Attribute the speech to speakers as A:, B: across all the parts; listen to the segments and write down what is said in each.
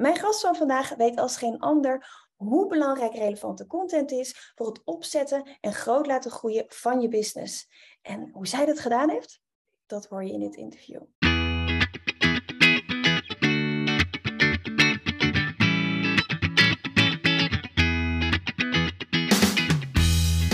A: Mijn gast van vandaag weet als geen ander hoe belangrijk relevante content is voor het opzetten en groot laten groeien van je business. En hoe zij dat gedaan heeft, dat hoor je in dit interview.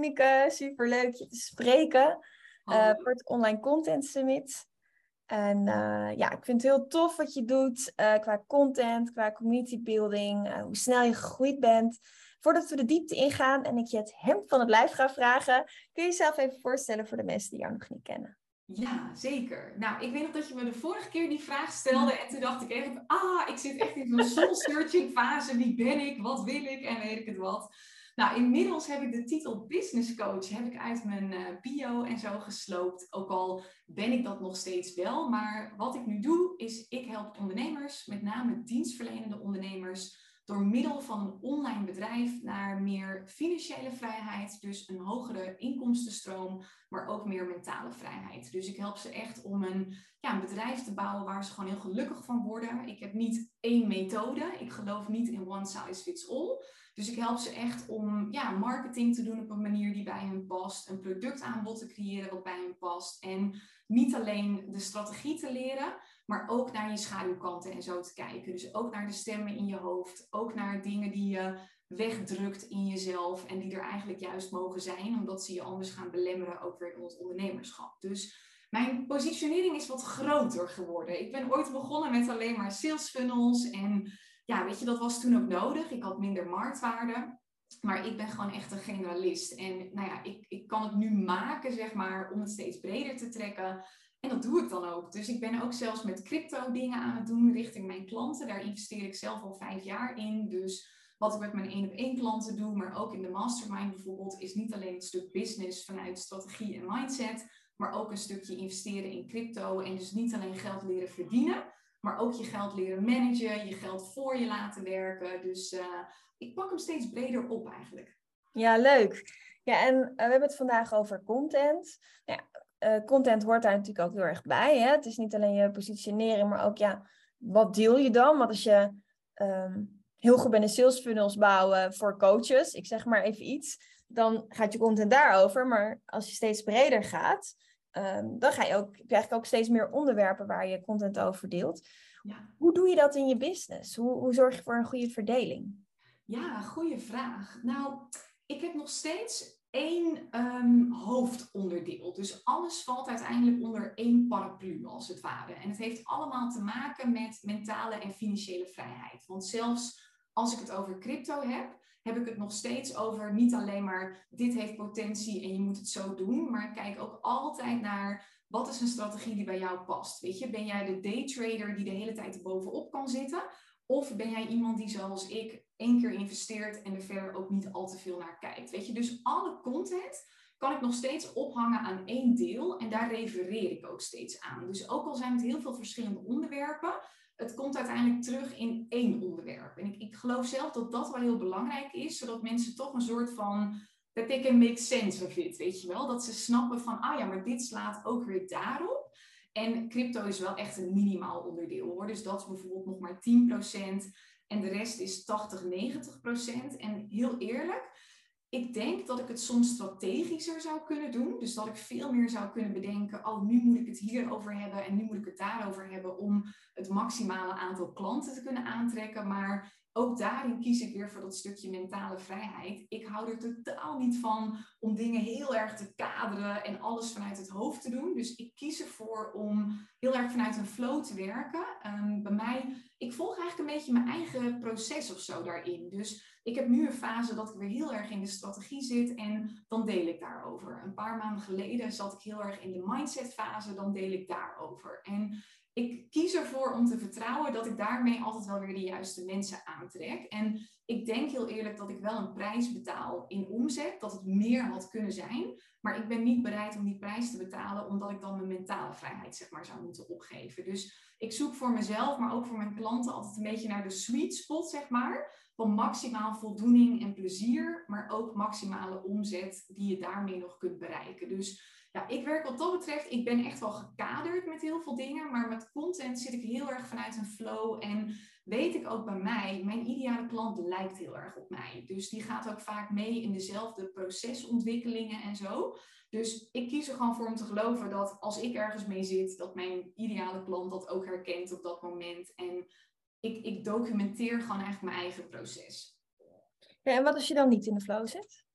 A: Tineke, superleuk je te spreken uh, voor het Online Content Summit. En uh, ja, ik vind het heel tof wat je doet uh, qua content, qua community building, hoe snel je gegroeid bent. Voordat we de diepte ingaan en ik je het hemd van het lijf ga vragen, kun je jezelf even voorstellen voor de mensen die jou nog niet kennen.
B: Ja, zeker. Nou, ik weet nog dat je me de vorige keer die vraag stelde en toen dacht ik echt, ah, ik zit echt in zo'n soul-searching fase. Wie ben ik? Wat wil ik? En weet ik het wat. Nou, inmiddels heb ik de titel business coach heb ik uit mijn uh, bio en zo gesloopt. Ook al ben ik dat nog steeds wel. Maar wat ik nu doe, is ik help ondernemers, met name dienstverlenende ondernemers, door middel van een online bedrijf naar meer financiële vrijheid, dus een hogere inkomstenstroom, maar ook meer mentale vrijheid. Dus ik help ze echt om een, ja, een bedrijf te bouwen waar ze gewoon heel gelukkig van worden. Ik heb niet één methode. Ik geloof niet in one size fits all. Dus ik help ze echt om ja, marketing te doen op een manier die bij hen past, een productaanbod te creëren wat bij hen past. En niet alleen de strategie te leren, maar ook naar je schaduwkanten en zo te kijken. Dus ook naar de stemmen in je hoofd, ook naar dingen die je wegdrukt in jezelf en die er eigenlijk juist mogen zijn, omdat ze je anders gaan belemmeren, ook weer in het ondernemerschap. Dus mijn positionering is wat groter geworden. Ik ben ooit begonnen met alleen maar sales funnels en ja, weet je, dat was toen ook nodig. Ik had minder marktwaarde. Maar ik ben gewoon echt een generalist. En nou ja, ik, ik kan het nu maken, zeg maar, om het steeds breder te trekken. En dat doe ik dan ook. Dus ik ben ook zelfs met crypto dingen aan het doen richting mijn klanten. Daar investeer ik zelf al vijf jaar in. Dus wat ik met mijn één op één klanten doe, maar ook in de mastermind bijvoorbeeld, is niet alleen het stuk business vanuit strategie en mindset, maar ook een stukje investeren in crypto. En dus niet alleen geld leren verdienen, maar ook je geld leren managen, je geld voor je laten werken. Dus uh, ik pak hem steeds breder op eigenlijk.
A: Ja, leuk. Ja, en uh, we hebben het vandaag over content. Ja, uh, content hoort daar natuurlijk ook heel erg bij. Hè? Het is niet alleen je positionering, maar ook ja, wat deel je dan? Want als je um, heel goed bent in sales funnels bouwen voor coaches, ik zeg maar even iets, dan gaat je content daarover. Maar als je steeds breder gaat, um, dan ga je ook, je eigenlijk ook steeds meer onderwerpen waar je content over deelt. Ja. Hoe doe je dat in je business? Hoe, hoe zorg je voor een goede verdeling?
B: Ja, goede vraag. Nou, ik heb nog steeds één um, hoofdonderdeel. Dus alles valt uiteindelijk onder één paraplu, als het ware. En het heeft allemaal te maken met mentale en financiële vrijheid. Want zelfs als ik het over crypto heb, heb ik het nog steeds over niet alleen maar dit heeft potentie en je moet het zo doen, maar kijk ook altijd naar wat is een strategie die bij jou past. Weet je, ben jij de daytrader die de hele tijd er bovenop kan zitten? Of ben jij iemand die zoals ik één keer investeert en er verder ook niet al te veel naar kijkt? Weet je, dus alle content kan ik nog steeds ophangen aan één deel en daar refereer ik ook steeds aan. Dus ook al zijn het heel veel verschillende onderwerpen, het komt uiteindelijk terug in één onderwerp. En ik, ik geloof zelf dat dat wel heel belangrijk is, zodat mensen toch een soort van dat they can make sense of it, weet je wel? Dat ze snappen van, ah ja, maar dit slaat ook weer daarop. En crypto is wel echt een minimaal onderdeel hoor. Dus dat is bijvoorbeeld nog maar 10% en de rest is 80, 90%. En heel eerlijk, ik denk dat ik het soms strategischer zou kunnen doen. Dus dat ik veel meer zou kunnen bedenken, oh, nu moet ik het hierover hebben en nu moet ik het daarover hebben om het maximale aantal klanten te kunnen aantrekken. Maar ook daarin kies ik weer voor dat stukje mentale vrijheid. Ik hou er totaal niet van om dingen heel erg te kaderen en alles vanuit het hoofd te doen. Dus ik kies ervoor om heel erg vanuit een flow te werken. Um, bij mij, ik volg eigenlijk een beetje mijn eigen proces of zo daarin. Dus ik heb nu een fase dat ik weer heel erg in de strategie zit en dan deel ik daarover. Een paar maanden geleden zat ik heel erg in de mindset fase, dan deel ik daarover. En ik kies ervoor om te vertrouwen dat ik daarmee altijd wel weer de juiste mensen aantrek. En ik denk heel eerlijk dat ik wel een prijs betaal in omzet, dat het meer had kunnen zijn. Maar ik ben niet bereid om die prijs te betalen, omdat ik dan mijn mentale vrijheid zeg maar, zou moeten opgeven. Dus ik zoek voor mezelf, maar ook voor mijn klanten altijd een beetje naar de sweet spot, zeg maar. Van maximaal voldoening en plezier, maar ook maximale omzet die je daarmee nog kunt bereiken. Dus ja, ik werk wat dat betreft, ik ben echt wel gekaderd met heel veel dingen, maar met content zit ik heel erg vanuit een flow en weet ik ook bij mij, mijn ideale klant lijkt heel erg op mij. Dus die gaat ook vaak mee in dezelfde procesontwikkelingen en zo. Dus ik kies er gewoon voor om te geloven dat als ik ergens mee zit, dat mijn ideale klant dat ook herkent op dat moment. En ik, ik documenteer gewoon eigenlijk mijn eigen proces.
A: Ja, en wat als je dan niet in de flow zit?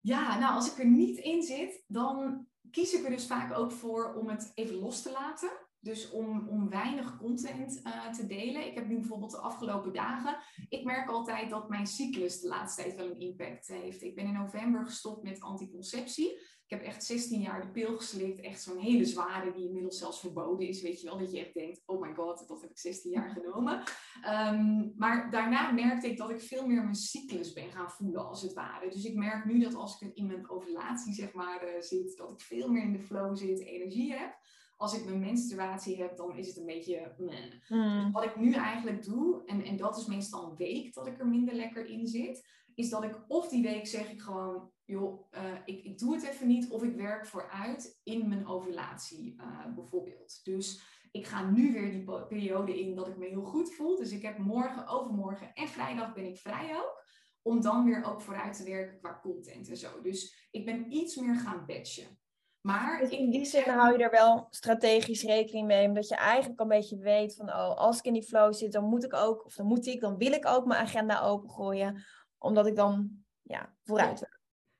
B: Ja, nou als ik er niet in zit, dan kies ik er dus vaak ook voor om het even los te laten. Dus om, om weinig content uh, te delen. Ik heb nu bijvoorbeeld de afgelopen dagen. Ik merk altijd dat mijn cyclus de laatste tijd wel een impact heeft. Ik ben in november gestopt met anticonceptie. Heb echt 16 jaar de pil geslikt. Echt zo'n hele zware, die inmiddels zelfs verboden is. Weet je wel, dat je echt denkt: oh my god, dat heb ik 16 jaar genomen. Um, maar daarna merkte ik dat ik veel meer mijn cyclus ben gaan voelen, als het ware. Dus ik merk nu dat als ik in mijn ovulatie, zeg maar, uh, zit, dat ik veel meer in de flow zit, energie heb als ik mijn menstruatie heb, dan is het een beetje. Dus wat ik nu eigenlijk doe, en, en dat is meestal een week dat ik er minder lekker in zit, is dat ik of die week zeg ik gewoon, joh, uh, ik, ik doe het even niet, of ik werk vooruit in mijn ovulatie uh, bijvoorbeeld. Dus ik ga nu weer die periode in dat ik me heel goed voel. Dus ik heb morgen, overmorgen en vrijdag ben ik vrij ook. Om dan weer ook vooruit te werken qua content en zo. Dus ik ben iets meer gaan batchen. Maar
A: dus in die zin hou je er wel strategisch rekening mee, omdat je eigenlijk een beetje weet van, oh, als ik in die flow zit, dan moet ik ook, of dan moet ik, dan wil ik ook mijn agenda opengooien, omdat ik dan, ja, vooruit wil.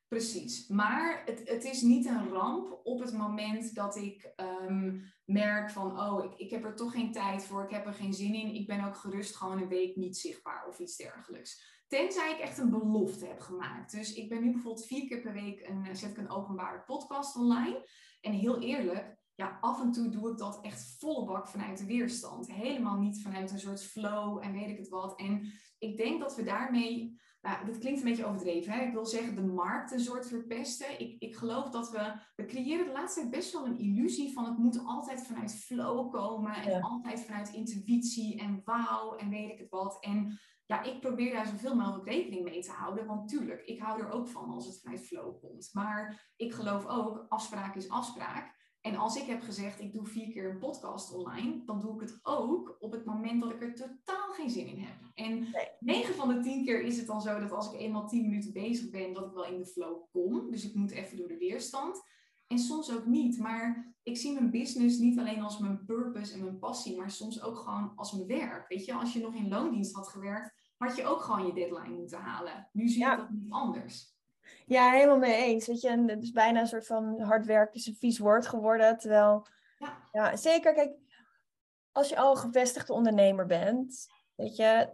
B: Precies, maar het, het is niet een ramp op het moment dat ik um, merk van, oh, ik, ik heb er toch geen tijd voor, ik heb er geen zin in, ik ben ook gerust gewoon een week niet zichtbaar of iets dergelijks. Tenzij ik echt een belofte heb gemaakt. Dus ik ben nu bijvoorbeeld vier keer per week een, zet ik een openbare podcast online. En heel eerlijk, ja, af en toe doe ik dat echt volle bak vanuit de weerstand. Helemaal niet vanuit een soort flow en weet ik het wat. En ik denk dat we daarmee, nou, dat klinkt een beetje overdreven. Hè? Ik wil zeggen, de markt een soort verpesten. Ik, ik geloof dat we, we creëren de laatste tijd best wel een illusie van het moet altijd vanuit flow komen. En altijd vanuit intuïtie en wauw en weet ik het wat. En ja, ik probeer daar zoveel mogelijk rekening mee te houden. Want tuurlijk, ik hou er ook van als het vanuit flow komt. Maar ik geloof ook, afspraak is afspraak. En als ik heb gezegd, ik doe vier keer een podcast online, dan doe ik het ook op het moment dat ik er totaal geen zin in heb. En nee. 9 van de 10 keer is het dan zo dat als ik eenmaal 10 minuten bezig ben, dat ik wel in de flow kom. Dus ik moet even door de weerstand. En soms ook niet. Maar ik zie mijn business niet alleen als mijn purpose en mijn passie, maar soms ook gewoon als mijn werk. Weet je, als je nog in loondienst had gewerkt, had je ook gewoon je deadline moeten halen. Nu zie je dat niet anders.
A: Ja, helemaal mee eens. Weet je, en het is bijna een soort van hard werk is een vies woord geworden. Terwijl, ja. ja, zeker, kijk, als je al gevestigde ondernemer bent, weet je,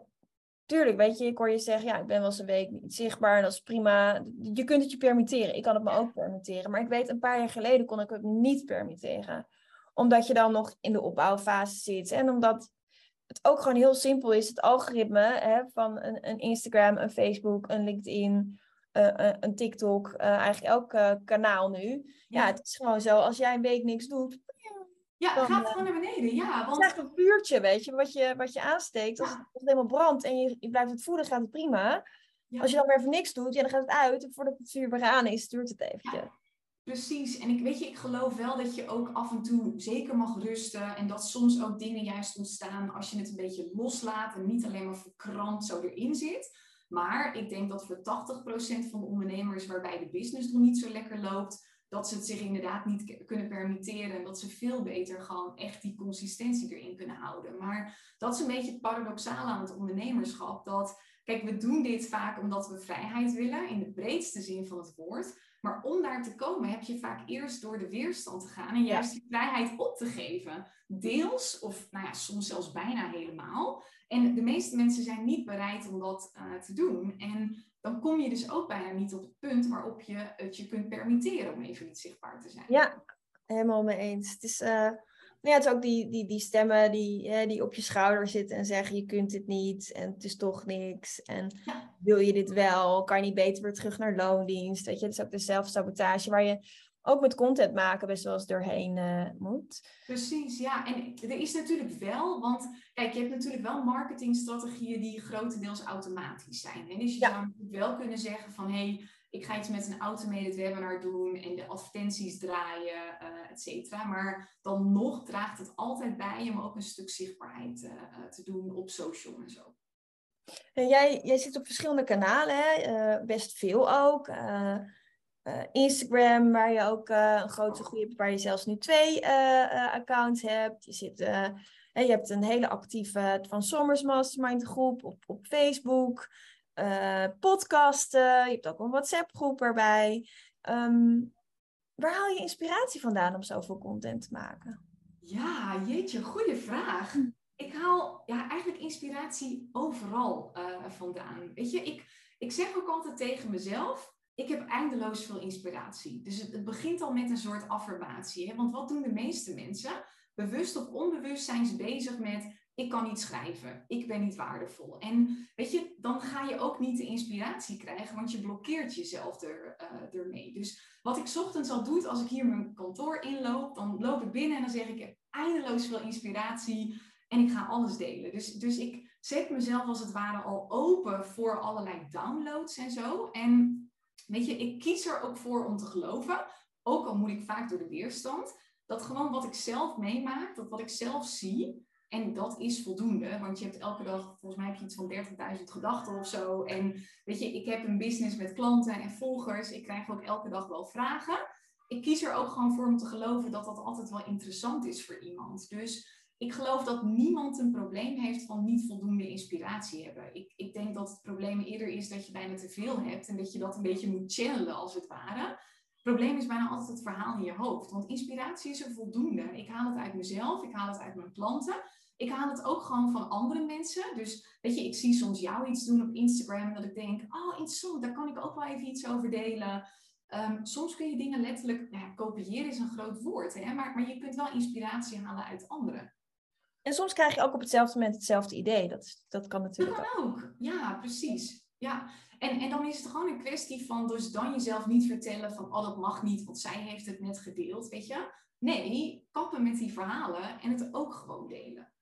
A: tuurlijk, weet je, ik hoor je zeggen, ja, ik ben wel eens een week niet zichtbaar en dat is prima. Je kunt het je permitteren. Ik kan het me ook permitteren. Maar ik weet, een paar jaar geleden kon ik het niet permitteren. Omdat je dan nog in de opbouwfase zit. En omdat het ook gewoon heel simpel is, het algoritme hè, van een, een Instagram, een Facebook, een LinkedIn, uh, een TikTok, uh, eigenlijk elk kanaal nu. Ja. het is gewoon zo, als jij een week niks doet,
B: ja, dan, gaat gewoon naar beneden. Ja,
A: want... Het is eigenlijk een vuurtje, weet je, wat je, wat je aansteekt. Als, het, als het helemaal brandt en je, je blijft het voeden, gaat het prima. Als je dan weer even niks doet, ja, dan gaat het uit. En voordat het vuur weer aan is, duurt het eventjes.
B: Precies. En ik weet je, ik geloof wel dat je ook af en toe zeker mag rusten. En dat soms ook dingen juist ontstaan als je het een beetje loslaat en niet alleen maar verkrampt zo erin zit. Maar ik denk dat voor 80% van de ondernemers waarbij de business nog niet zo lekker loopt, dat ze het zich inderdaad niet kunnen permitteren. En dat ze veel beter gewoon echt die consistentie erin kunnen houden. Maar dat is een beetje het paradoxale aan het ondernemerschap. Dat, kijk, we doen dit vaak omdat we vrijheid willen, in de breedste zin van het woord. Maar om daar te komen heb je vaak eerst door de weerstand te gaan en juist die vrijheid op te geven. Deels, of nou ja, soms zelfs bijna helemaal. En de meeste mensen zijn niet bereid om dat uh, te doen. En dan kom je dus ook bijna niet op het punt waarop je het je kunt permitteren om even niet zichtbaar te zijn.
A: Ja, helemaal mee eens. Het is, uh, ja, het is ook die, die, die stemmen die, die op je schouder zitten en zeggen je kunt dit niet en het is toch niks. En wil je dit wel? Kan je niet beter weer terug naar loondienst? Weet je, het is ook de zelfsabotage waar je ook met content maken best wel eens doorheen uh, moet.
B: Precies, ja. En er is natuurlijk wel, want kijk, je hebt natuurlijk wel marketingstrategieën die grotendeels automatisch zijn. En dus je zou natuurlijk wel kunnen zeggen van, hé, hey, ik ga iets met een automated webinar doen en de advertenties draaien, uh, et cetera. Maar dan nog draagt het altijd bij om ook een stuk zichtbaarheid uh, te doen op social en zo.
A: En jij, jij zit op verschillende kanalen, hè? best veel ook. Instagram, waar je ook een grote groei hebt, waar je zelfs nu twee accounts hebt. Je, zit, je hebt een hele actieve Van Sommers Mastermind groep op, op Facebook. Podcasten, je hebt ook een WhatsApp groep erbij. Um, waar haal je inspiratie vandaan om zoveel content te maken?
B: Ja, jeetje, goede vraag. Hm. Ik haal ja, eigenlijk inspiratie overal vandaan. Weet je, ik, ik zeg ook altijd tegen mezelf ik heb eindeloos veel inspiratie. Dus het, begint al met een soort affirmatie. Hè? Want wat doen de meeste mensen? Bewust of onbewust zijn ze bezig met ik kan niet schrijven, ik ben niet waardevol. En weet je, dan ga je ook niet de inspiratie krijgen, want je blokkeert jezelf er, uh, ermee. Dus wat ik ochtends al doe, als ik hier mijn kantoor inloop, dan loop ik binnen en dan zeg ik, ik heb eindeloos veel inspiratie en ik ga alles delen. Dus, dus ik zet mezelf als het ware al open voor allerlei downloads en zo. En Weet je, ik kies er ook voor om te geloven, ook al moet ik vaak door de weerstand, dat gewoon wat ik zelf meemaak, dat wat ik zelf zie, en dat is voldoende, want je hebt elke dag, volgens mij heb je iets van 30.000 gedachten of zo. En weet je, ik heb een business met klanten en volgers. Ik krijg ook elke dag wel vragen. Ik kies er ook gewoon voor om te geloven dat dat altijd wel interessant is voor iemand. Dus ik geloof dat niemand een probleem heeft van niet voldoende inspiratie hebben. Ik, ik denk dat het probleem eerder is dat je bijna te veel hebt en dat je dat een beetje moet channelen als het ware. Het probleem is bijna altijd het verhaal in je hoofd. Want inspiratie is er voldoende. Ik haal het uit mezelf, ik haal het uit mijn klanten. Ik haal het ook gewoon van andere mensen. Dus weet je, ik zie soms jou iets doen op Instagram dat ik denk, oh interessant, daar kan ik ook wel even iets over delen. Ehm, soms kun je dingen letterlijk, ja, kopiëren is een groot woord, hè? Maar, maar je kunt wel inspiratie halen uit anderen.
A: En soms krijg je ook op hetzelfde moment hetzelfde idee. Dat, dat kan natuurlijk
B: dat kan ook. Ja, precies. Ja. En, en dan is het gewoon een kwestie van dus dan jezelf niet vertellen van oh dat mag niet, want zij heeft het net gedeeld, weet je. Nee, kappen met die verhalen en het ook gewoon delen.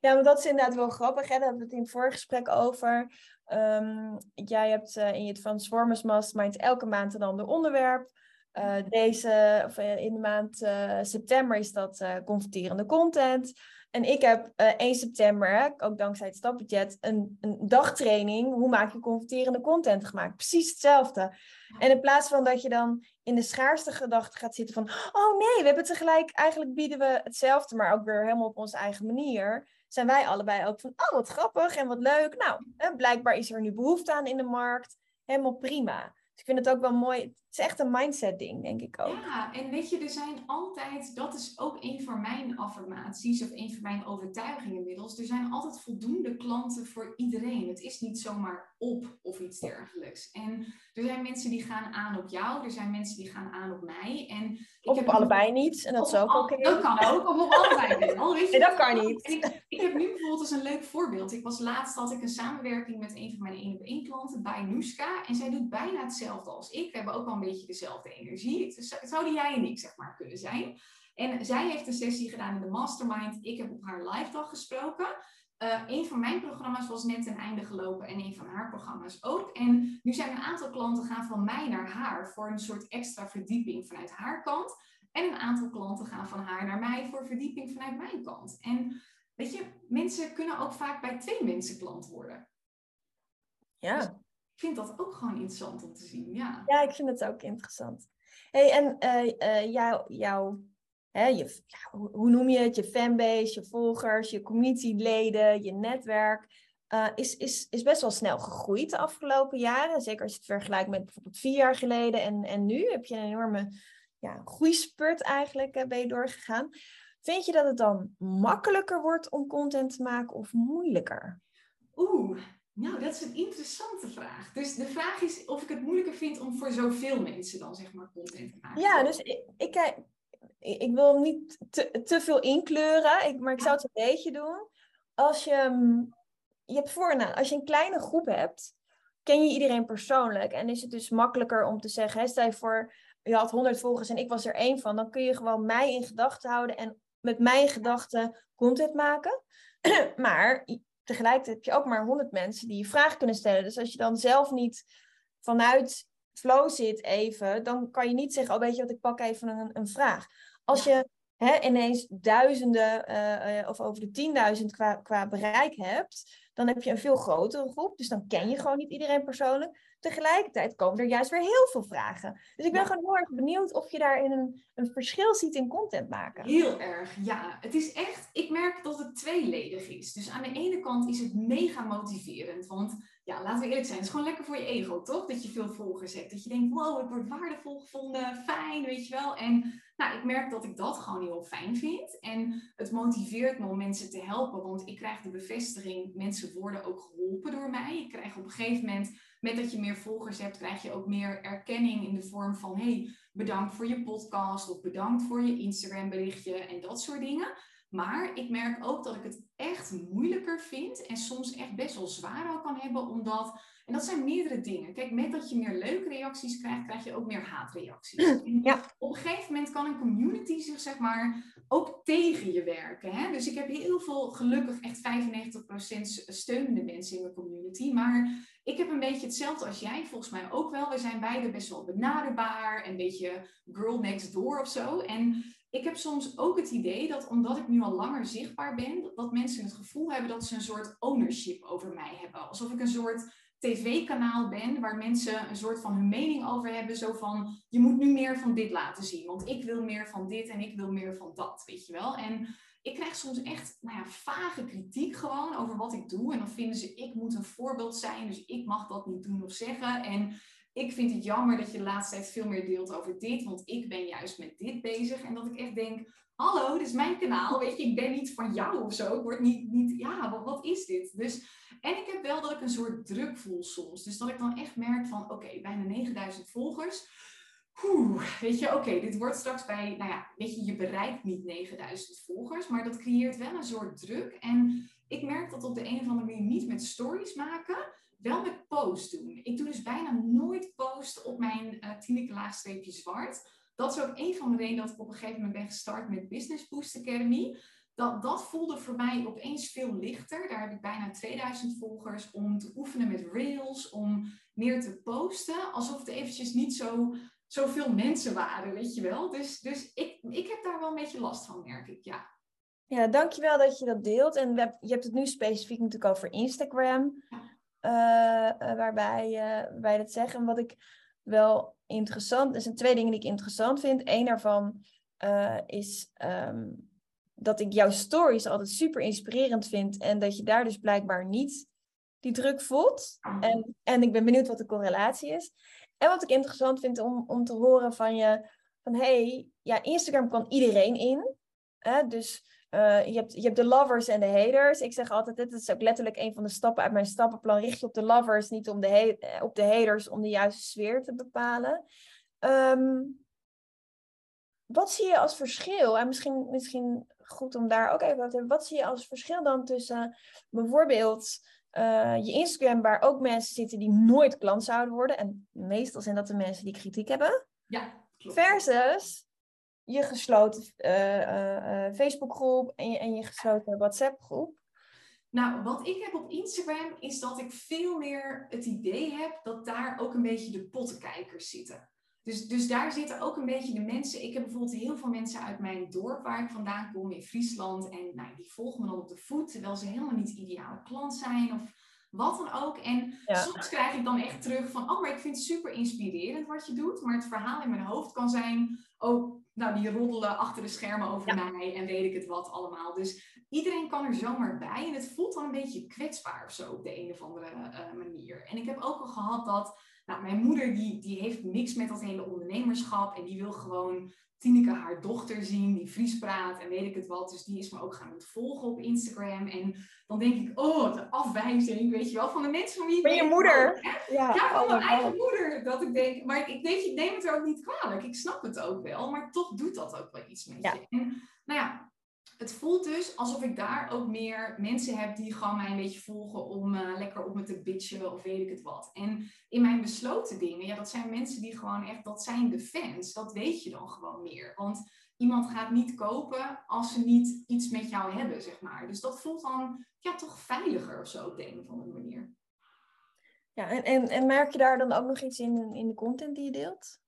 A: Ja, maar dat is inderdaad wel grappig. Hè? Daar hebben we het in het vorige gesprek over. Um, jij hebt uh, in je Transformers Mastermind elke maand een ander onderwerp. Uh, deze, of uh, in de maand september is dat confronterende content. En ik heb uh, eh, 1 september, ook dankzij het stapbudget, een, een dagtraining. Hoe maak je confronterende content gemaakt? Precies hetzelfde. En in plaats van dat je dan in de schaarste gedachte gaat zitten van... Oh nee, we hebben tegelijk, eigenlijk bieden we hetzelfde, maar ook weer helemaal op onze eigen manier. Zijn wij allebei ook van, oh wat grappig en wat leuk. Nou, hè, blijkbaar is er nu behoefte aan in de markt. Helemaal prima. Dus ik vind het ook wel mooi. Het is echt een mindset ding, denk ik ook.
B: Ja, en weet je, er zijn altijd, dat is ook een van mijn affirmaties of een van mijn overtuigingen inmiddels. Er zijn altijd voldoende klanten voor iedereen. Het is niet zomaar op of iets dergelijks. En er zijn mensen die gaan aan op jou, er zijn mensen die gaan aan op mij. En
A: ik of heb op allebei niet, en dat is ook oké.
B: Dat kan ook, of op allebei
A: nee, dat kan niet.
B: Ik, ik, heb nu bijvoorbeeld als een leuk voorbeeld. Ik was laatst, had ik een samenwerking met een van mijn één op één klanten bij Nuska. En zij doet bijna hetzelfde als ik. We hebben ook wel een beetje dezelfde energie. Het zouden jij en ik, zeg maar, kunnen zijn. En zij heeft een sessie gedaan in de mastermind. Ik heb op haar live dag gesproken. Uh, een van mijn programma's was net ten einde gelopen en een van haar programma's ook. En nu zijn een aantal klanten gaan van mij naar haar voor een soort extra verdieping vanuit haar kant. En een aantal klanten gaan van haar naar mij voor verdieping vanuit mijn kant. En weet je, mensen kunnen ook vaak bij twee mensen klant worden.
A: Ja.
B: Dus ik vind dat ook gewoon interessant om te zien, ja.
A: Ja, ik vind het ook interessant. hey, en uh, jou, jouw Hè, je, ja, hoe noem je het? Je fanbase, je volgers, je communityleden, je netwerk. uh, is, is, is best wel snel gegroeid de afgelopen jaren. Zeker als je het vergelijkt met bijvoorbeeld vier jaar geleden en, en nu heb je een enorme ja, groeispurt eigenlijk uh, ben je doorgegaan. Vind je dat het dan makkelijker wordt om content te maken of moeilijker?
B: Oeh, nou, dat is een interessante vraag. Dus de vraag is of ik het moeilijker vind om voor zoveel mensen dan zeg maar content te maken.
A: Ja, dus ik, ik, ik wil niet te, te veel inkleuren, ik, maar ik zou het een beetje doen. Als je, mm, je hebt voor nou, als je een kleine groep hebt, ken je iedereen persoonlijk. En is het dus makkelijker om te zeggen, hè, stel je voor, je had 100 volgers en ik was er één van. Dan kun je gewoon mij in gedachten houden en met mijn gedachten content maken. maar tegelijkertijd heb je ook maar 100 mensen die je vragen kunnen stellen. Dus als je dan zelf niet vanuit flow zit even, dan kan je niet zeggen, oh weet je wat, ik pak even een, een vraag. Als je hè, ineens duizenden uh, uh, of over de tienduizend qua, qua bereik hebt, dan heb je een veel grotere groep. Dus dan ken je gewoon niet iedereen persoonlijk. Tegelijkertijd komen er juist weer heel veel vragen. Dus ik ben gewoon heel erg benieuwd of je daarin een, een verschil ziet in content maken.
B: Heel erg, ja. Het is echt, ik merk dat het tweeledig is. Dus aan de ene kant is het mega motiverend. Want ja, laten we eerlijk zijn, het is gewoon lekker voor je ego, toch? Dat je veel volgers hebt. Dat je denkt, wow, ik word waardevol gevonden, fijn, weet je wel. En nou, ik merk dat ik dat gewoon heel fijn vind. En het motiveert me om mensen te helpen, want ik krijg de bevestiging, mensen worden ook geholpen door mij. Ik krijg op een gegeven moment, met dat je meer volgers hebt, krijg je ook meer erkenning in de vorm van, hey, bedankt voor je podcast of bedankt voor je Instagram berichtje en dat soort dingen. Maar ik merk ook dat ik het echt moeilijker vind en soms echt best wel zwaar ook kan hebben, omdat, en dat zijn meerdere dingen. Kijk, met dat je meer leuke reacties krijgt, krijg je ook meer haatreacties. Ja. Op een gegeven moment kan een community zich, zeg maar, ook tegen je werken. Hè? Dus ik heb heel veel, gelukkig echt 95% steunende mensen in mijn community, maar ik heb een beetje hetzelfde als jij, volgens mij ook wel. We zijn beide best wel benaderbaar, een beetje girl next door of zo. En ik heb soms ook het idee dat omdat ik nu al langer zichtbaar ben, dat mensen het gevoel hebben dat ze een soort ownership over mij hebben. Alsof ik een soort tv-kanaal ben waar mensen een soort van hun mening over hebben. Zo van, je moet nu meer van dit laten zien, want ik wil meer van dit en ik wil meer van dat, weet je wel. En ik krijg soms echt nou ja, vage kritiek gewoon over wat ik doe. En dan vinden ze, ik moet een voorbeeld zijn, dus ik mag dat niet doen of zeggen. En ik vind het jammer dat je de laatste tijd veel meer deelt over dit, want ik ben juist met dit bezig. En dat ik echt denk, hallo, dit is mijn kanaal, weet je, ik ben niet van jou of zo. Ik word niet, niet ja, wat, wat is dit? Dus, en ik heb wel dat ik een soort druk voel soms. Dus dat ik dan echt merk van, oké, bijna 9000 volgers. Oeh, weet je, oké, dit wordt straks bij, nou ja, weet je, je bereikt niet 9000 volgers, maar dat creëert wel een soort druk. En ik merk dat op de een of andere manier niet met stories maken, wel met posts doen. Ik doe dus bijna nooit post op mijn uh, Tineke laagstreepje zwart. Dat is ook een van de redenen dat ik op een gegeven moment ben gestart met Business Boost Academy. Dat, dat voelde voor mij opeens veel lichter. Daar heb ik bijna 2000 volgers om te oefenen met Rails, om meer te posten. Alsof het eventjes niet zo, zoveel mensen waren, weet je wel. Dus, dus ik, ik heb daar wel een beetje last van, merk ik, ja.
A: Ja, dankjewel dat je dat deelt. En je hebt het nu specifiek natuurlijk over Instagram. Waarbij, uh, waarbij dat zeggen. En wat ik wel interessant, er zijn twee dingen die ik interessant vind. Eén daarvan is um, dat ik jouw stories altijd super inspirerend vind. En dat je daar dus blijkbaar niet die druk voelt. En, en ik ben benieuwd wat de correlatie is. En wat ik interessant vind om, om te horen van je, van hey, ja, Instagram kan iedereen in. Hè? Dus uh, je, hebt, je hebt de lovers en de haters. Ik zeg altijd, dit is ook letterlijk een van de stappen uit mijn stappenplan. Richt je op de lovers, niet om de eh, op de haters, om de juiste sfeer te bepalen. Um, wat zie je als verschil? En misschien, misschien goed om daar ook even over te hebben. Wat zie je als verschil dan tussen bijvoorbeeld uh, je Instagram, waar ook mensen zitten die nooit klant zouden worden. En meestal zijn dat de mensen die kritiek hebben.
B: Ja, klopt.
A: Versus je gesloten uh, uh, Facebookgroep en je, en je gesloten WhatsApp-groep?
B: Nou, wat ik heb op Instagram is dat ik veel meer het idee heb dat daar ook een beetje de pottenkijkers zitten. Dus, dus daar zitten ook een beetje de mensen. Ik heb bijvoorbeeld heel veel mensen uit mijn dorp waar ik vandaan kom in Friesland. En nou, die volgen me dan op de voet, terwijl ze helemaal niet ideale klant zijn of wat dan ook. En soms krijg ik dan echt terug van, oh, maar ik vind het super inspirerend wat je doet. Maar het verhaal in mijn hoofd kan zijn, oh, nou, die roddelen achter de schermen over mij en weet ik het wat allemaal. Dus iedereen kan er zomaar bij en het voelt dan een beetje kwetsbaar of zo op de een of andere uh, manier. En ik heb ook al gehad dat, nou, mijn moeder die, die heeft niks met dat hele ondernemerschap en die wil gewoon Tineke haar dochter zien, die Fries praat en weet ik het wat. Dus die is me ook gaan volgen op Instagram. En dan denk ik, oh, de afwijzing, weet je wel, van de mensen van wie
A: Van je moeder.
B: ja, ja, van oh mijn eigen moeder. Dat ik denk, maar ik weet, je neem het er ook niet kwalijk. Ik snap het ook wel, maar toch doet dat ook wel iets met je. En, nou ja, het voelt dus alsof ik daar ook meer mensen heb die gewoon mij een beetje volgen om uh, lekker op me te bitchen of weet ik het wat. En in mijn besloten dingen, ja, dat zijn mensen die gewoon echt, dat zijn de fans. Dat weet je dan gewoon meer. Want iemand gaat niet kopen als ze niet iets met jou hebben, zeg maar. Dus dat voelt dan ja, toch veiliger of zo op de een of andere manier.
A: Ja, en, en, en merk je daar dan ook nog iets in, in de content die je deelt?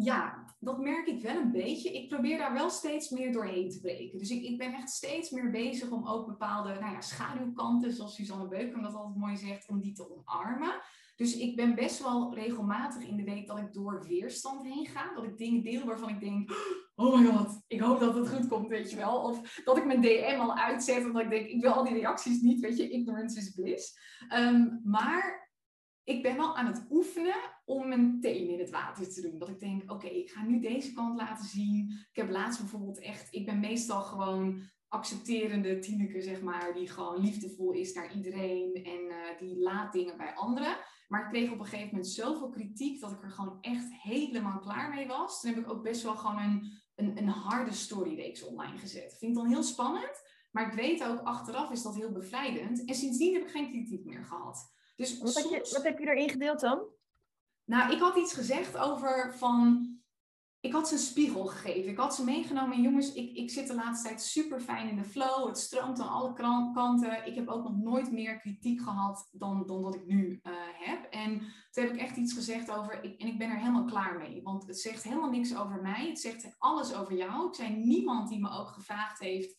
B: Ja, dat merk ik wel een beetje. Ik probeer daar wel steeds meer doorheen te breken. Dus ik, ik ben echt steeds meer bezig om ook bepaalde nou ja, schaduwkanten, zoals Suzanne Beuken dat altijd mooi zegt, om die te omarmen. Dus ik ben best wel regelmatig in de week dat ik door weerstand heen ga. Dat ik dingen deel waarvan ik denk, oh my god, ik hoop dat het goed komt, weet je wel. Of dat ik mijn DM al uitzet en dat ik denk, ik wil al die reacties niet, weet je, ignorance is bliss. Ehm, maar ik ben wel aan het oefenen om mijn teen in het water te doen. Dat ik denk, oké, ik ga nu deze kant laten zien. Ik heb laatst bijvoorbeeld echt, ik ben meestal gewoon accepterende Tineke, zeg maar, die gewoon liefdevol is naar iedereen en uh, die laat dingen bij anderen. Maar ik kreeg op een gegeven moment zoveel kritiek dat ik er gewoon echt helemaal klaar mee was. Toen heb ik ook best wel gewoon een, een, een harde storyreeks online gezet. Vind ik dan heel spannend, maar ik weet ook achteraf is dat heel bevrijdend. En sindsdien heb ik geen kritiek meer gehad.
A: Dus wat, heb je, wat heb je erin gedeeld dan?
B: Nou, ik had iets gezegd over van. Ik had ze een spiegel gegeven. Ik had ze meegenomen. En jongens, ik, ik zit de laatste tijd super fijn in de flow. Het stroomt aan alle kanten. Ik heb ook nog nooit meer kritiek gehad dan, dan dat ik nu uh, heb. En toen heb ik echt iets gezegd over. En ik ben er helemaal klaar mee. Want het zegt helemaal niks over mij. Het zegt alles over jou. Ik zei niemand die me ook gevraagd heeft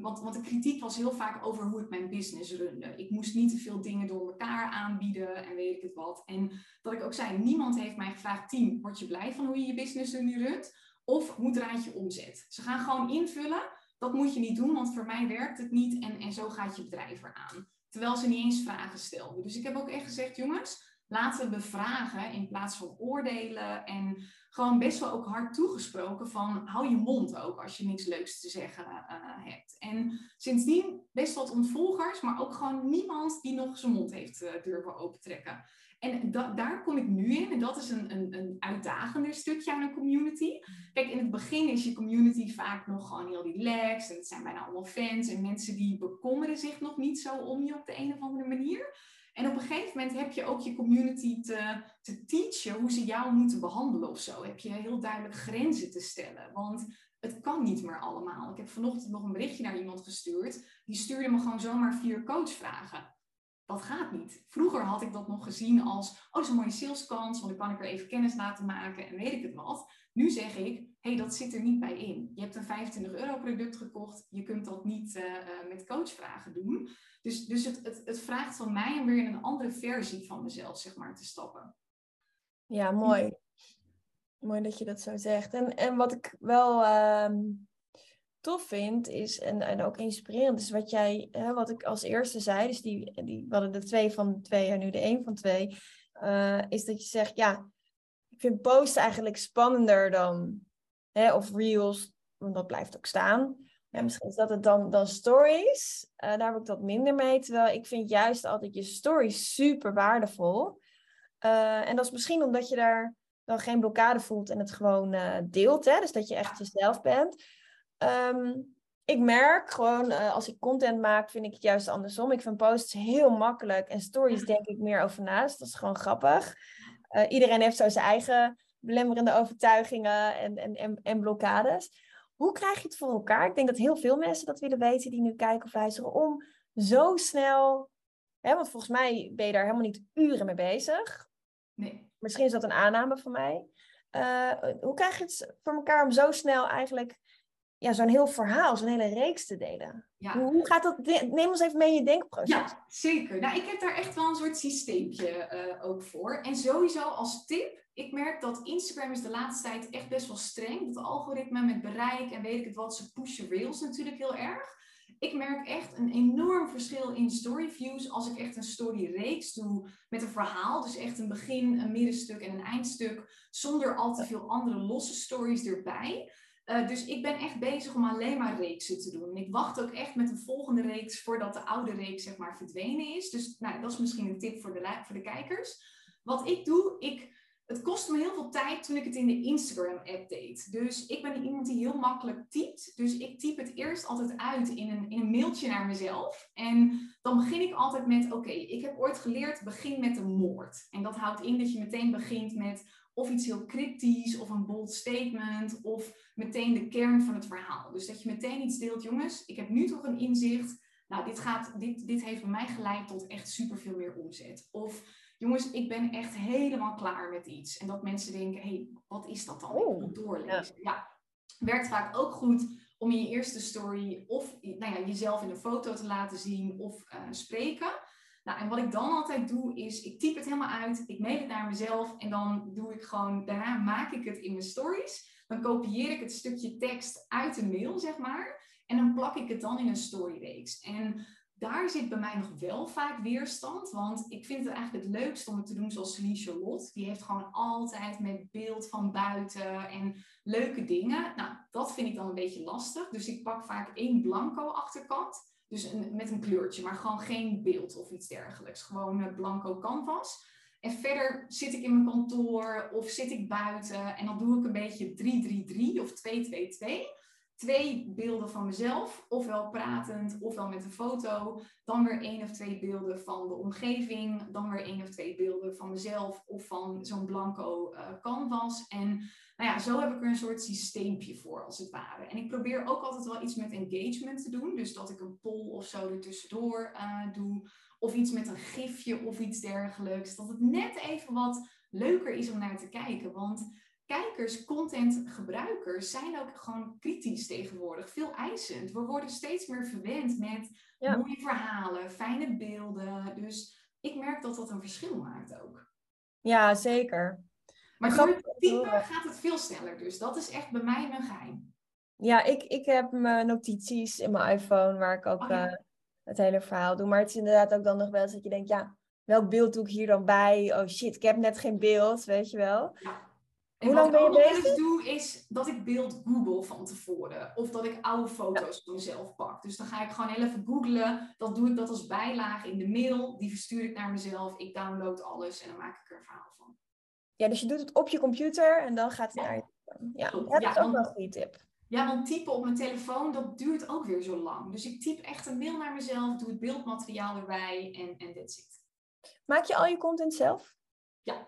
B: Want, want de kritiek was heel vaak over hoe ik mijn business runde. Ik moest niet te veel dingen door elkaar aanbieden en weet ik het wat. En dat ik ook zei, niemand heeft mij gevraagd, team, word je blij van hoe je je business er nu runt? Of hoe draait je omzet? Ze gaan gewoon invullen, dat moet je niet doen, want voor mij werkt het niet en, en zo gaat je bedrijf eraan. Terwijl ze niet eens vragen stelden. Dus ik heb ook echt gezegd, jongens, laten bevragen in plaats van oordelen. En gewoon best wel ook hard toegesproken van hou je mond ook als je niks leuks te zeggen uh, hebt. En sindsdien best wat ontvolgers, maar ook gewoon niemand die nog zijn mond heeft uh, durven opentrekken. En daar kom ik nu in. En dat is een, een, een uitdagender stukje aan een community. Kijk, in het begin is je community vaak nog gewoon heel relaxed. En het zijn bijna allemaal fans. En mensen die bekommeren zich nog niet zo om je op de een of andere manier. En op een gegeven moment heb je ook je community te, te teachen hoe ze jou moeten behandelen of zo. Heb je heel duidelijk grenzen te stellen. Want het kan niet meer allemaal. Ik heb vanochtend nog een berichtje naar iemand gestuurd. Die stuurde me gewoon zomaar vier coachvragen. Dat gaat niet. Vroeger had ik dat nog gezien als, oh, dat is een mooie saleskans, want dan kan ik er even kennis laten maken en weet ik het wat. Nu zeg ik, hé, hey, dat zit er niet bij in. Je hebt een 25 euro product gekocht, je kunt dat niet uh, uh, met coachvragen doen. Dus, dus het, het, het vraagt van mij om weer in een andere versie van mezelf, zeg maar, te stappen.
A: Ja, mooi. Mooi dat je dat zo zegt. En, en wat ik wel uh, tof vind, is, en, en ook inspirerend, is wat jij, wat ik als eerste zei, dus die, die, we hadden de twee van twee en nu de één van twee, uh, is dat je zegt, ja, ik vind posten eigenlijk spannender dan, hè, of reels, want dat blijft ook staan. Misschien is dat het dan, dan stories. Uh, daar heb ik dat minder mee. Terwijl ik vind juist altijd je stories super waardevol. Uh, en dat is misschien omdat je daar dan geen blokkade voelt en het gewoon uh, deelt. Hè? Dus dat je echt jezelf bent. Um, ik merk gewoon, als ik content maak, vind ik het juist andersom. Ik vind posts heel makkelijk en stories denk ik meer over naast. Dat is gewoon grappig. Iedereen heeft zo zijn eigen belemmerende overtuigingen en, en, en, en blokkades. Hoe krijg je het voor elkaar? Ik denk dat heel veel mensen dat willen weten die nu kijken of luisteren. Om zo snel, hè, want volgens mij ben je daar helemaal niet uren mee bezig.
B: Nee.
A: Misschien is dat een aanname van mij. Uh, hoe krijg je het voor elkaar om zo snel eigenlijk ja, zo'n heel verhaal, zo'n hele reeks te delen. Ja. Hoe, gaat dat? Neem ons even mee in je denkproces.
B: Ja, zeker. Nou, ik heb daar echt wel een soort systeempje uh, ook voor. En sowieso als tip, ik merk dat Instagram is de laatste tijd echt best wel streng. Dat algoritme met bereik en weet ik het wat, ze pushen reels natuurlijk heel erg. Ik merk echt een enorm verschil in story views als ik echt een story reeks doe met een verhaal. Dus echt een begin, een middenstuk en een eindstuk, zonder al te veel andere losse stories erbij. Uh, dus ik ben echt bezig om alleen maar reeksen te doen. En ik wacht ook echt met een volgende reeks voordat de oude reeks zeg maar verdwenen is. Dus nou, dat is misschien een tip voor de, voor de kijkers. Wat ik doe, ik het kostte me heel veel tijd toen ik het in de Instagram-app deed. Dus ik ben iemand die heel makkelijk typt. Dus ik typ het eerst altijd uit in een, in een mailtje naar mezelf. En dan begin ik altijd met: Oké, ik heb ooit geleerd, begin met een moord. En dat houdt in dat je meteen begint met of iets heel cryptisch, of een bold statement, of meteen de kern van het verhaal. Dus dat je meteen iets deelt, jongens, ik heb nu toch een inzicht. Nou, dit, gaat, dit, dit heeft bij mij geleid tot echt superveel meer omzet. Of jongens, ik ben echt helemaal klaar met iets. En dat mensen denken, hé, hey, wat is dat dan? Oh, ik doorlezen. Ja. ja. werkt vaak ook goed om in je eerste story of nou ja, jezelf in een foto te laten zien of uh, spreken. Nou, en wat ik dan altijd doe, is ik typ het helemaal uit, ik mail het naar mezelf en dan doe ik gewoon, daarna maak ik het in mijn stories. Dan kopieer ik het stukje tekst uit de mail, zeg maar. En dan plak ik het dan in een storyreeks. En daar zit bij mij nog wel vaak weerstand. Want ik vind het eigenlijk het leukst om het te doen zoals Celine Charlotte. Die heeft gewoon altijd met beeld van buiten en leuke dingen. Nou, dat vind ik dan een beetje lastig. Dus ik pak vaak één blanco achterkant. Dus met een kleurtje, maar gewoon geen beeld of iets dergelijks. Gewoon blanco canvas. En verder zit ik in mijn kantoor of zit ik buiten. En dan doe ik een beetje 3-3-3 of 2-2-2 twee beelden van mezelf, ofwel pratend, ofwel met een foto. Dan weer één of twee beelden van de omgeving. Dan weer één of twee beelden van mezelf of van zo'n blanco uh, canvas. En nou ja, zo heb ik er een soort systeempje voor, als het ware. En ik probeer ook altijd wel iets met engagement te doen. Dus dat ik een poll of zo er tussendoor uh, doe. Of iets met een gifje of iets dergelijks. Dat het net even wat leuker is om naar te kijken. Want kijkers, contentgebruikers zijn ook gewoon kritisch tegenwoordig, veel eisend. We worden steeds meer verwend met mooie verhalen, fijne beelden. Dus ik merk dat dat een verschil maakt ook.
A: Ja, zeker.
B: Maar door het typen gaat het veel sneller. Dus dat is echt bij mij mijn geheim.
A: Ja, ik, ik heb mijn notities in mijn iPhone waar ik ook oh, eh, het hele verhaal doe. Maar het is inderdaad ook dan nog wel eens dat je denkt, ja, welk beeld doe ik hier dan bij? Oh shit, ik heb net geen beeld, weet je wel. Ja.
B: Hoe lang ben je bezig? Wat ik doe is dat ik beeld google van tevoren. Of dat ik oude foto's van mezelf pak. Dus dan ga ik gewoon heel even googlen. Dan doe ik dat als bijlage in de mail. Die verstuur ik naar mezelf. Ik download alles en dan maak ik er een verhaal van.
A: Ja, dus je doet het op je computer en dan gaat het naar je... Ja, dat is ook wel een goede tip.
B: Ja, want typen op mijn telefoon, dat duurt ook weer zo lang. Dus ik typ echt een mail naar mezelf, doe het beeldmateriaal erbij en, en that's it.
A: Maak je al je content zelf?
B: Ja,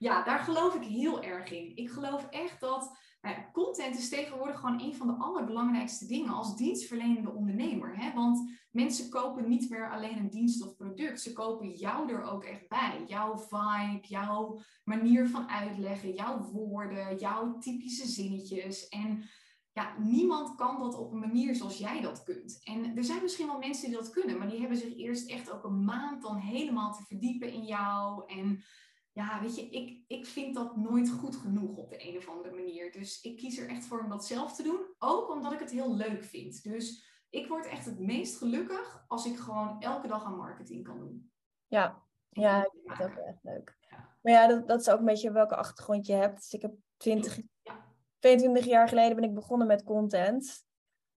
B: ja, daar geloof ik heel erg in. Ik geloof echt dat nou content is tegenwoordig gewoon een van de allerbelangrijkste dingen als dienstverlenende ondernemer. Hè? Want mensen kopen niet meer alleen een dienst of product. Ze kopen jou er ook echt bij. Jouw vibe, jouw manier van uitleggen, jouw woorden, jouw typische zinnetjes. En ja, niemand kan dat op een manier zoals jij dat kunt. En er zijn misschien wel mensen die dat kunnen, maar die hebben zich eerst echt ook een maand dan helemaal te verdiepen in jou. En ja, weet je, ik, ik vind dat nooit goed genoeg op de een of andere manier. Dus ik kies er echt voor om dat zelf te doen. Ook omdat ik het heel leuk vind. Dus ik word echt het meest gelukkig als ik gewoon elke dag aan marketing kan doen.
A: Ja, ja ik vind het ook echt leuk. Maar ja, dat, dat is ook een beetje welke achtergrond je hebt. Dus ik heb 20, ja. 22 jaar geleden ben ik begonnen met content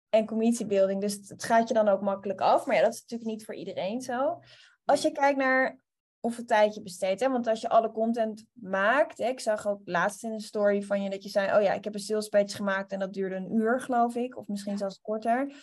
A: en community building. Dus het gaat je dan ook makkelijk af. Maar ja, dat is natuurlijk niet voor iedereen zo. Als je kijkt naar of een tijdje besteedt. Hè? Want als je alle content maakt, hè, ik zag ook laatst in een story van je dat je zei, oh ja, ik heb een sales page gemaakt en dat duurde een uur, geloof ik, of misschien zelfs korter.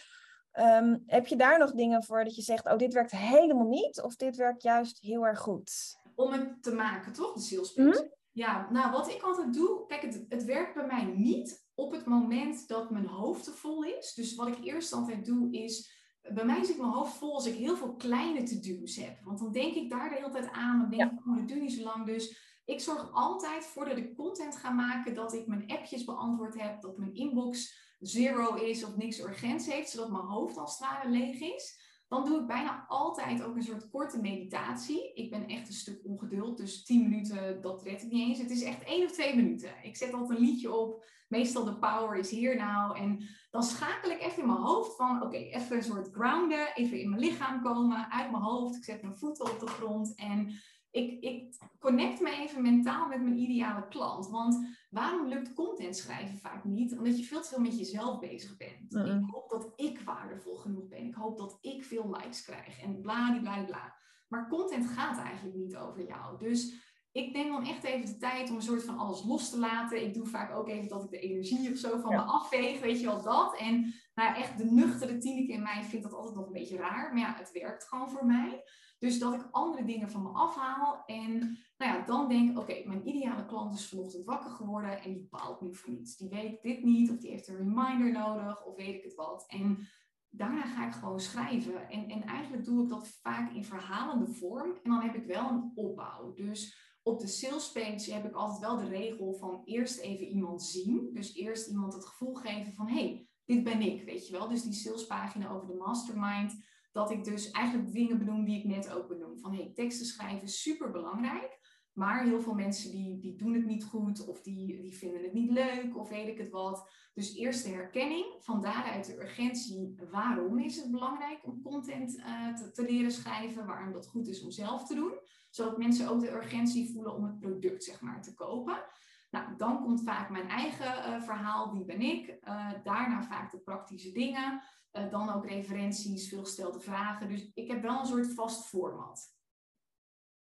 A: Ehm, heb je daar nog dingen voor dat je zegt, oh, dit werkt helemaal niet, of dit werkt juist heel erg goed?
B: Om het te maken, toch, de sales page? Mhm. Ja, nou, wat ik altijd doe, kijk, het, het werkt bij mij niet op het moment dat mijn hoofd te vol is. Dus wat ik eerst altijd doe, is bij mij zit mijn hoofd vol als ik heel veel kleine to-do's heb. Want dan denk ik daar de hele tijd aan. Dan denk ik, oh, dat duurt niet zo lang. Dus ik zorg altijd, voordat ik content ga maken, dat ik mijn appjes beantwoord heb. Dat mijn inbox zero is of niks urgents heeft, zodat mijn hoofd als het ware leeg is. Dan doe ik bijna altijd ook een soort korte meditatie. Ik ben echt een stuk ongeduld, dus 10 minuten, dat red ik niet eens. Het is echt één of twee minuten. Ik zet altijd een liedje op. Meestal de power is hier nou. En dan schakel ik even in mijn hoofd van, oké, even een soort grounden. Even in mijn lichaam komen, uit mijn hoofd. Ik zet mijn voeten op de grond en ik, ik connect me even mentaal met mijn ideale klant. Want waarom lukt content schrijven vaak niet? Omdat je veel te veel met jezelf bezig bent. Ik hoop dat ik waardevol genoeg ben. Ik hoop dat ik veel likes krijg. En bla, bla, bla. Maar content gaat eigenlijk niet over jou. Dus ik neem dan echt even de tijd om een soort van alles los te laten. Ik doe vaak ook even dat ik de energie of zo van me afveeg, weet je wel dat. En nou echt de nuchtere Tineke in mij vindt dat altijd nog een beetje raar. Maar ja, het werkt gewoon voor mij. Dus dat ik andere dingen van me afhaal. En nou ja, dan denk oké, mijn ideale klant is vanochtend wakker geworden en die baalt nu voor niets. Die weet dit niet, of die heeft een reminder nodig, of weet ik het wat. En daarna ga ik gewoon schrijven. En, en eigenlijk doe ik dat vaak in verhalende vorm. En dan heb ik wel een opbouw. Dus op de sales page heb ik altijd wel de regel van eerst even iemand zien. Dus eerst iemand het gevoel geven van hé, hey, dit ben ik, weet je wel. Dus die salespagina over de mastermind dat ik dus eigenlijk dingen benoem die ik net ook benoem. Van hey, teksten schrijven is super belangrijk. Maar heel veel mensen die, die doen het niet goed of die, die vinden het niet leuk of weet ik het wat. Dus eerst de herkenning, van daaruit de urgentie. Waarom is het belangrijk om content uh, te, leren schrijven? Waarom dat goed is om zelf te doen. Zodat mensen ook de urgentie voelen om het product zeg maar te kopen. Nou, dan komt vaak mijn eigen uh, verhaal, wie ben ik? Uh, daarna vaak de praktische dingen. Uh, dan ook referenties, veelgestelde vragen. Dus ik heb wel een soort vast format.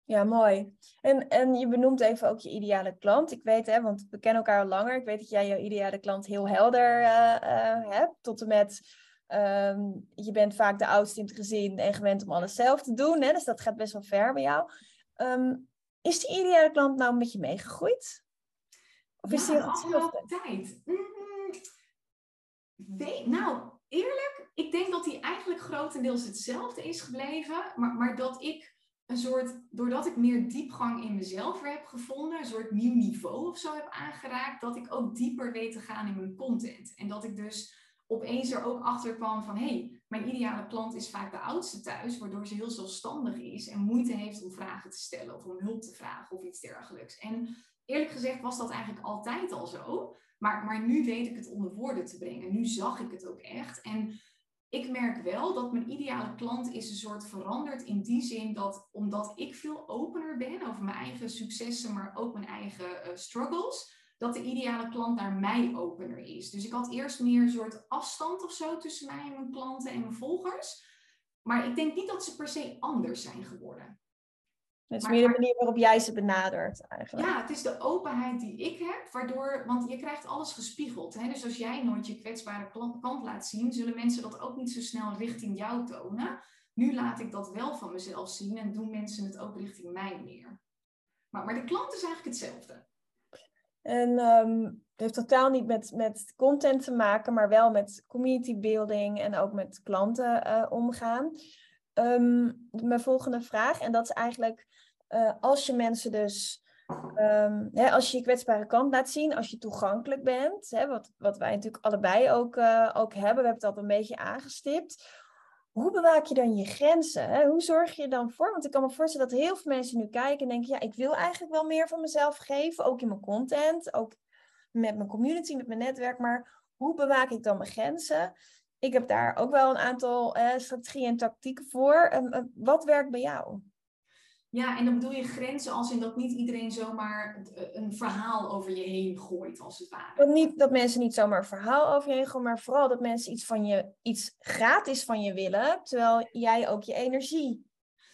A: Ja, mooi. En, en je benoemt even ook je ideale klant. Ik weet, hè, want we kennen elkaar al langer. Ik weet dat jij je ideale klant heel helder hebt. Tot en met, um, je bent vaak de oudste in het gezin en gewend om alles zelf te doen. Hè? Dus dat gaat best wel ver bij jou. Um, is die ideale klant nou een beetje meegegroeid?
B: Of is ja, die tijd? Mm, weet, nou, eerlijk, ik denk dat hij eigenlijk grotendeels hetzelfde is gebleven. Maar, maar dat ik een soort, doordat ik meer diepgang in mezelf heb gevonden, een soort nieuw niveau of zo heb aangeraakt, dat ik ook dieper weet te gaan in mijn content. En dat ik dus opeens er ook achter kwam van, hé, hey, mijn ideale klant is vaak de oudste thuis, waardoor ze heel zelfstandig is en moeite heeft om vragen te stellen of om hulp te vragen of iets dergelijks. En eerlijk gezegd was dat eigenlijk altijd al zo. Maar, maar nu weet ik het onder woorden te brengen. Nu zag ik het ook echt. En ik merk wel dat mijn ideale klant is een soort veranderd in die zin dat omdat ik veel opener ben over mijn eigen successen, maar ook mijn eigen uh, struggles, dat de ideale klant naar mij opener is. Dus ik had eerst meer een soort afstand of zo tussen mij en mijn klanten en mijn volgers. Maar ik denk niet dat ze per se anders zijn geworden.
A: Het is meer de manier waarop jij ze benadert eigenlijk.
B: Ja, het is de openheid die ik heb, waardoor, want je krijgt alles gespiegeld. Hè? Dus als jij nooit je kwetsbare kant laat zien, zullen mensen dat ook niet zo snel richting jou tonen. Nu laat ik dat wel van mezelf zien en doen mensen het ook richting mij meer. Maar, maar de klant is eigenlijk hetzelfde.
A: En um, het heeft totaal niet met, met content te maken, maar wel met community building en ook met klanten uh, omgaan. Um, mijn volgende vraag, en dat is eigenlijk uh, als je mensen dus, um, hè, als je je kwetsbare kant laat zien, als je toegankelijk bent, hè, wat, wat wij natuurlijk allebei ook, uh, ook hebben, we hebben het al een beetje aangestipt. Hoe bewaak je dan je grenzen? Hoe zorg je er dan voor? Want ik kan me voorstellen dat heel veel mensen nu kijken en denken, ja, ik wil eigenlijk wel meer van mezelf geven, ook in mijn content, ook met mijn community, met mijn netwerk, maar hoe bewaak ik dan mijn grenzen? Ik heb daar ook wel een aantal eh, strategieën en tactieken voor. Uh, wat werkt bij jou?
B: Ja, en dan bedoel je grenzen als in dat niet iedereen zomaar een verhaal over je heen gooit, als het ware.
A: Dat, niet, dat mensen niet zomaar een verhaal over je heen gooien, maar vooral dat mensen iets van je, iets gratis van je willen, terwijl jij ook je energie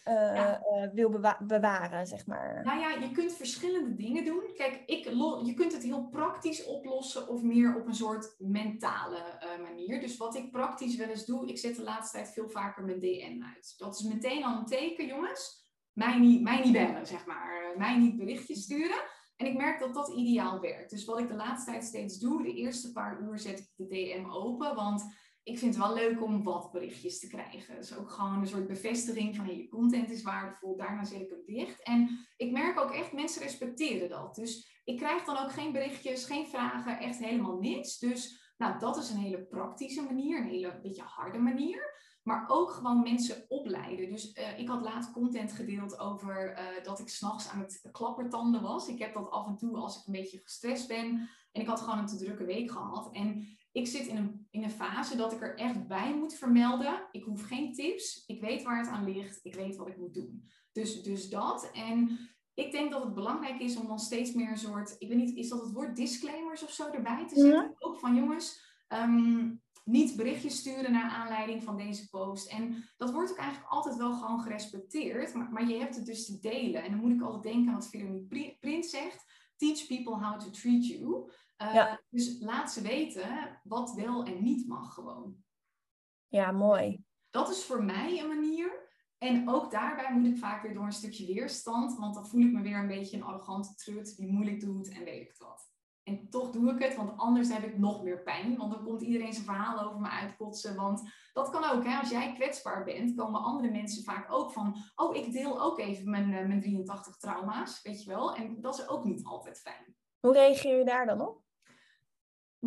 A: uh, uh, wil bewaren, zeg maar.
B: Nou ja, je kunt verschillende dingen doen. Kijk, ik je kunt het heel praktisch oplossen of meer op een soort mentale uh, manier. Dus wat ik praktisch wel eens doe, ik zet de laatste tijd veel vaker mijn DM uit. Dat is meteen al een teken, jongens mij niet, mij niet bellen, zeg maar. Eh, mij niet berichtjes sturen. En ik merk dat dat ideaal werkt. Dus wat ik de laatste tijd steeds doe, de eerste paar uur zet ik de DM open. Want ik vind het wel leuk om wat berichtjes te krijgen. Dus ook gewoon een soort bevestiging van je content is waardevol, daarna zet ik hem dicht. En ik merk ook echt, mensen respecteren dat. Dus ik krijg dan ook geen berichtjes, geen vragen, echt helemaal niets. Dus Nou, dat is een hele praktische manier, een hele beetje harde manier. Maar ook gewoon mensen opleiden. Dus uh, ik had laatst content gedeeld over uh, dat ik s'nachts aan het klappertanden was. Ik heb dat af en toe als ik een beetje gestrest ben. En ik had gewoon een te drukke week gehad. En ik zit in een, in een fase dat ik er echt bij moet vermelden. Ik hoef geen tips. Ik weet waar het aan ligt. Ik weet wat ik moet doen. Dus, dus dat. En ik denk dat het belangrijk is om dan steeds meer een soort, ik weet niet, is dat het woord disclaimers of zo erbij te zetten? Ja. Ook van jongens, um, niet berichtjes sturen naar aanleiding van deze post. En dat wordt ook eigenlijk altijd wel gewoon gerespecteerd, maar, maar je hebt het dus te delen. En dan moet ik altijd denken aan wat Veronique Print zegt. Teach people how to treat you. Uh, ja. Dus laat ze weten wat wel en niet mag gewoon.
A: Ja, mooi.
B: Dat is voor mij een manier en ook daarbij moet ik vaak weer door een stukje weerstand, want dan voel ik me weer een beetje een arrogante trut die moeilijk doet en weet ik wat. En toch doe ik het, want anders heb ik nog meer pijn. Want dan komt iedereen zijn verhaal over me uitkotsen. Want dat kan ook, hè? als jij kwetsbaar bent, komen andere mensen vaak ook van... Oh, ik deel ook even mijn, uh, mijn 83 trauma's, weet je wel. En dat is ook niet altijd fijn.
A: Hoe reageer je daar dan op?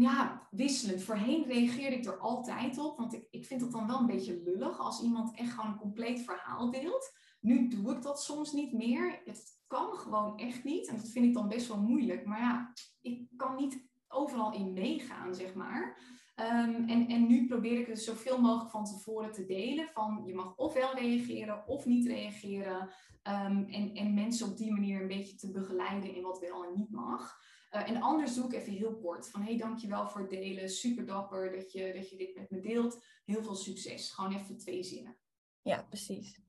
B: ja, wisselend. Voorheen reageerde ik er altijd op, want ik, ik vind het dan wel een beetje lullig als iemand echt gewoon een compleet verhaal deelt. Nu doe ik dat soms niet meer. Het kan gewoon echt niet en dat vind ik dan best wel moeilijk. Maar ja, ik kan niet overal in meegaan, zeg maar. Um, en, en nu probeer ik het zoveel mogelijk van tevoren te delen. Van je mag ofwel reageren of niet reageren. Um, en, en mensen op die manier een beetje te begeleiden in wat wel en niet mag. Uh, en anders doe ik even heel kort. Van hey, dankjewel voor het delen. Super dapper dat je, dat je dit met me deelt. Heel veel succes. Gewoon even twee zinnen.
A: Ja, precies.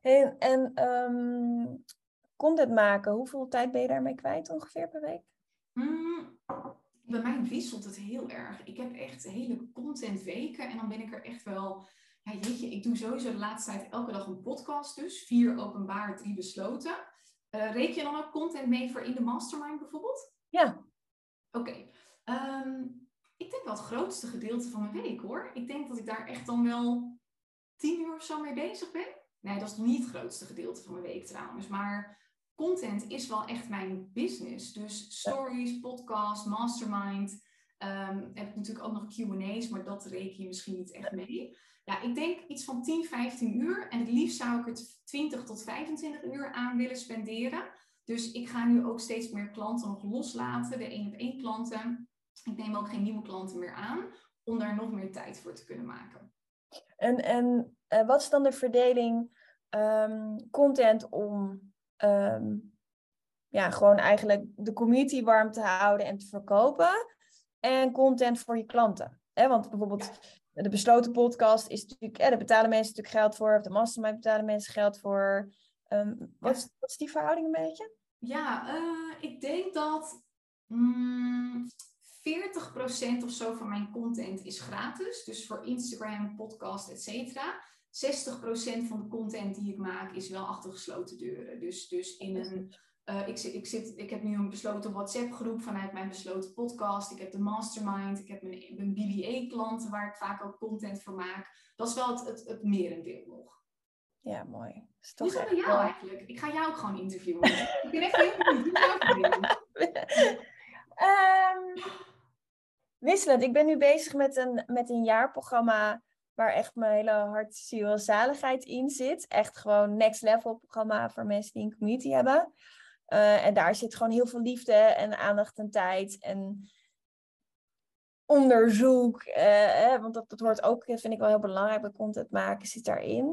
A: En um, content maken, hoeveel tijd ben je daarmee kwijt ongeveer per week?
B: Mm, bij mij wisselt het heel erg. Ik heb echt hele contentweken en dan ben ik er echt wel... Ja, jeetje, ik doe sowieso de laatste tijd elke dag een podcast dus. Vier openbaar, drie besloten. Uh, reken je dan ook content mee voor in de mastermind bijvoorbeeld?
A: Ja.
B: Oké. Ehm, ik denk wel het grootste gedeelte van mijn week hoor. Ik denk dat ik daar echt dan wel tien uur of zo mee bezig ben. Nee, dat is niet het grootste gedeelte van mijn week trouwens. Maar content is wel echt mijn business. Dus stories, podcast, mastermind. Um, heb ik natuurlijk ook nog Q&A's, maar dat reken je misschien niet echt mee. Ja, ik denk iets van 10, 15 uur. En het liefst zou ik het 20 tot 25 uur aan willen spenderen. Dus ik ga nu ook steeds meer klanten nog loslaten, de één op één klanten. Ik neem ook geen nieuwe klanten meer aan, om daar nog meer tijd voor te kunnen maken.
A: En, en uh, wat is dan de verdeling um, content om um, ja, gewoon eigenlijk de community warm te houden en te verkopen? En content voor je klanten? Hè? Want bijvoorbeeld de besloten podcast is natuurlijk, eh, daar betalen mensen natuurlijk geld voor, of de mastermind betalen mensen geld voor. Um, wat, is, die verhouding een beetje?
B: Ja, uh, ik denk dat mm, 40% of zo van mijn content is gratis. Dus voor Instagram, podcast, et cetera. 60% van de content die ik maak is wel achter gesloten deuren. Dus, dus in een. Uh, ik, ik, zit, ik heb nu een besloten WhatsApp-groep vanuit mijn besloten podcast. Ik heb de mastermind. Ik heb mijn, mijn BBA-klanten waar ik vaak ook content voor maak. Dat is wel het, het, het merendeel nog.
A: Ja, mooi.
B: Is Hoe is het bij jou eigenlijk? Ik ga jou ook gewoon interviewen. ik ben echt heel
A: um, wisselend. Ik ben nu bezig met een, met een jaarprogramma waar echt mijn hele hart, ziel zaligheid in zit. Echt gewoon next level programma voor mensen die een community hebben. Uh, en daar zit gewoon heel veel liefde en aandacht en tijd en onderzoek. Uh, want dat, dat hoort ook, vind ik wel heel belangrijk bij content maken, zit daarin.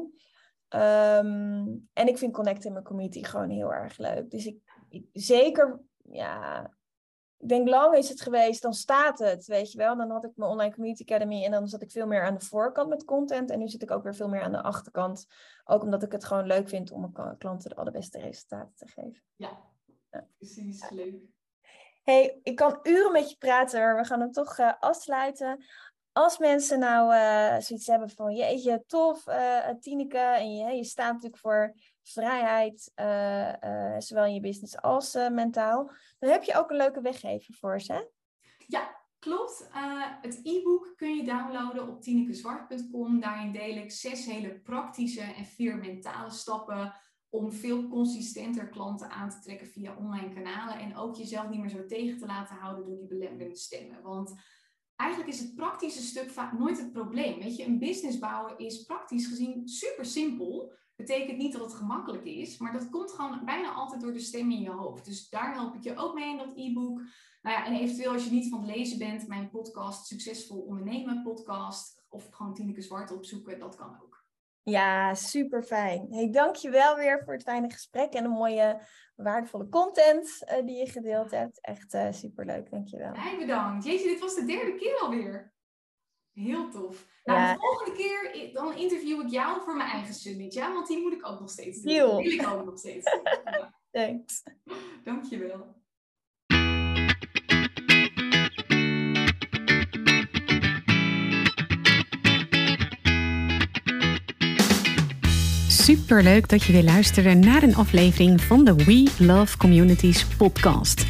A: Um, en ik vind connecten in mijn community gewoon heel erg leuk. Dus ik, ik, zeker, ja, ik denk lang is het geweest, dan staat het, weet je wel. Dan had ik mijn online community academy en dan zat ik veel meer aan de voorkant met content. En nu zit ik ook weer veel meer aan de achterkant. Ook omdat ik het gewoon leuk vind om mijn klanten de allerbeste resultaten te geven.
B: Ja, ja. precies, leuk.
A: Hey, ik kan uren met je praten, maar we gaan hem toch uh, afsluiten als mensen nou uh, zoiets hebben van, jeetje, tof, uh, Tineke, en je, je staat natuurlijk voor vrijheid, uh, zowel in je business als mentaal, dan heb je ook een leuke weggever voor ze.
B: Ja, klopt. het e-book kun je downloaden op tinekezwart.com. Daarin deel ik zes hele praktische en vier mentale stappen om veel consistenter klanten aan te trekken via online kanalen en ook jezelf niet meer zo tegen te laten houden door die belemmerende stemmen. Want eigenlijk is het praktische stuk vaak nooit het probleem. Weet je, een business bouwen is praktisch gezien super simpel. Betekent niet dat het gemakkelijk is, maar dat komt gewoon bijna altijd door de stem in je hoofd. Dus daar help ik je ook mee in dat e-book. Nou ja, en eventueel als je niet van het lezen bent, mijn podcast Succesvol Ondernemen podcast of gewoon Tineke Zwart opzoeken, dat kan ook.
A: Ja, super fijn. Hey, dank je wel weer voor het fijne gesprek en de mooie, waardevolle content uh, die je gedeeld hebt. Echt uh, super leuk, dank je wel.
B: Jij bedankt. Jeetje, dit was de derde keer alweer. Heel tof. Nou, de volgende keer dan interview ik jou voor mijn eigen summit, ja? Want die moet ik ook nog steeds doen. Die wil ik ook nog steeds doen. Ja.
A: Thanks.
B: Dankjewel.
C: Super leuk dat je weer luisterde naar een aflevering van de We Love Communities podcast.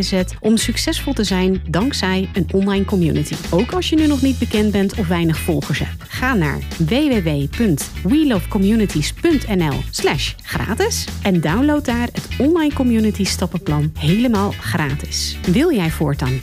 C: zet om succesvol te zijn dankzij een online community. Ook als je nu nog niet bekend bent of weinig volgers hebt. Ga naar www.welovecommunities.nl/slash gratis en download daar het Online Community Stappenplan helemaal gratis. Wil jij voortaan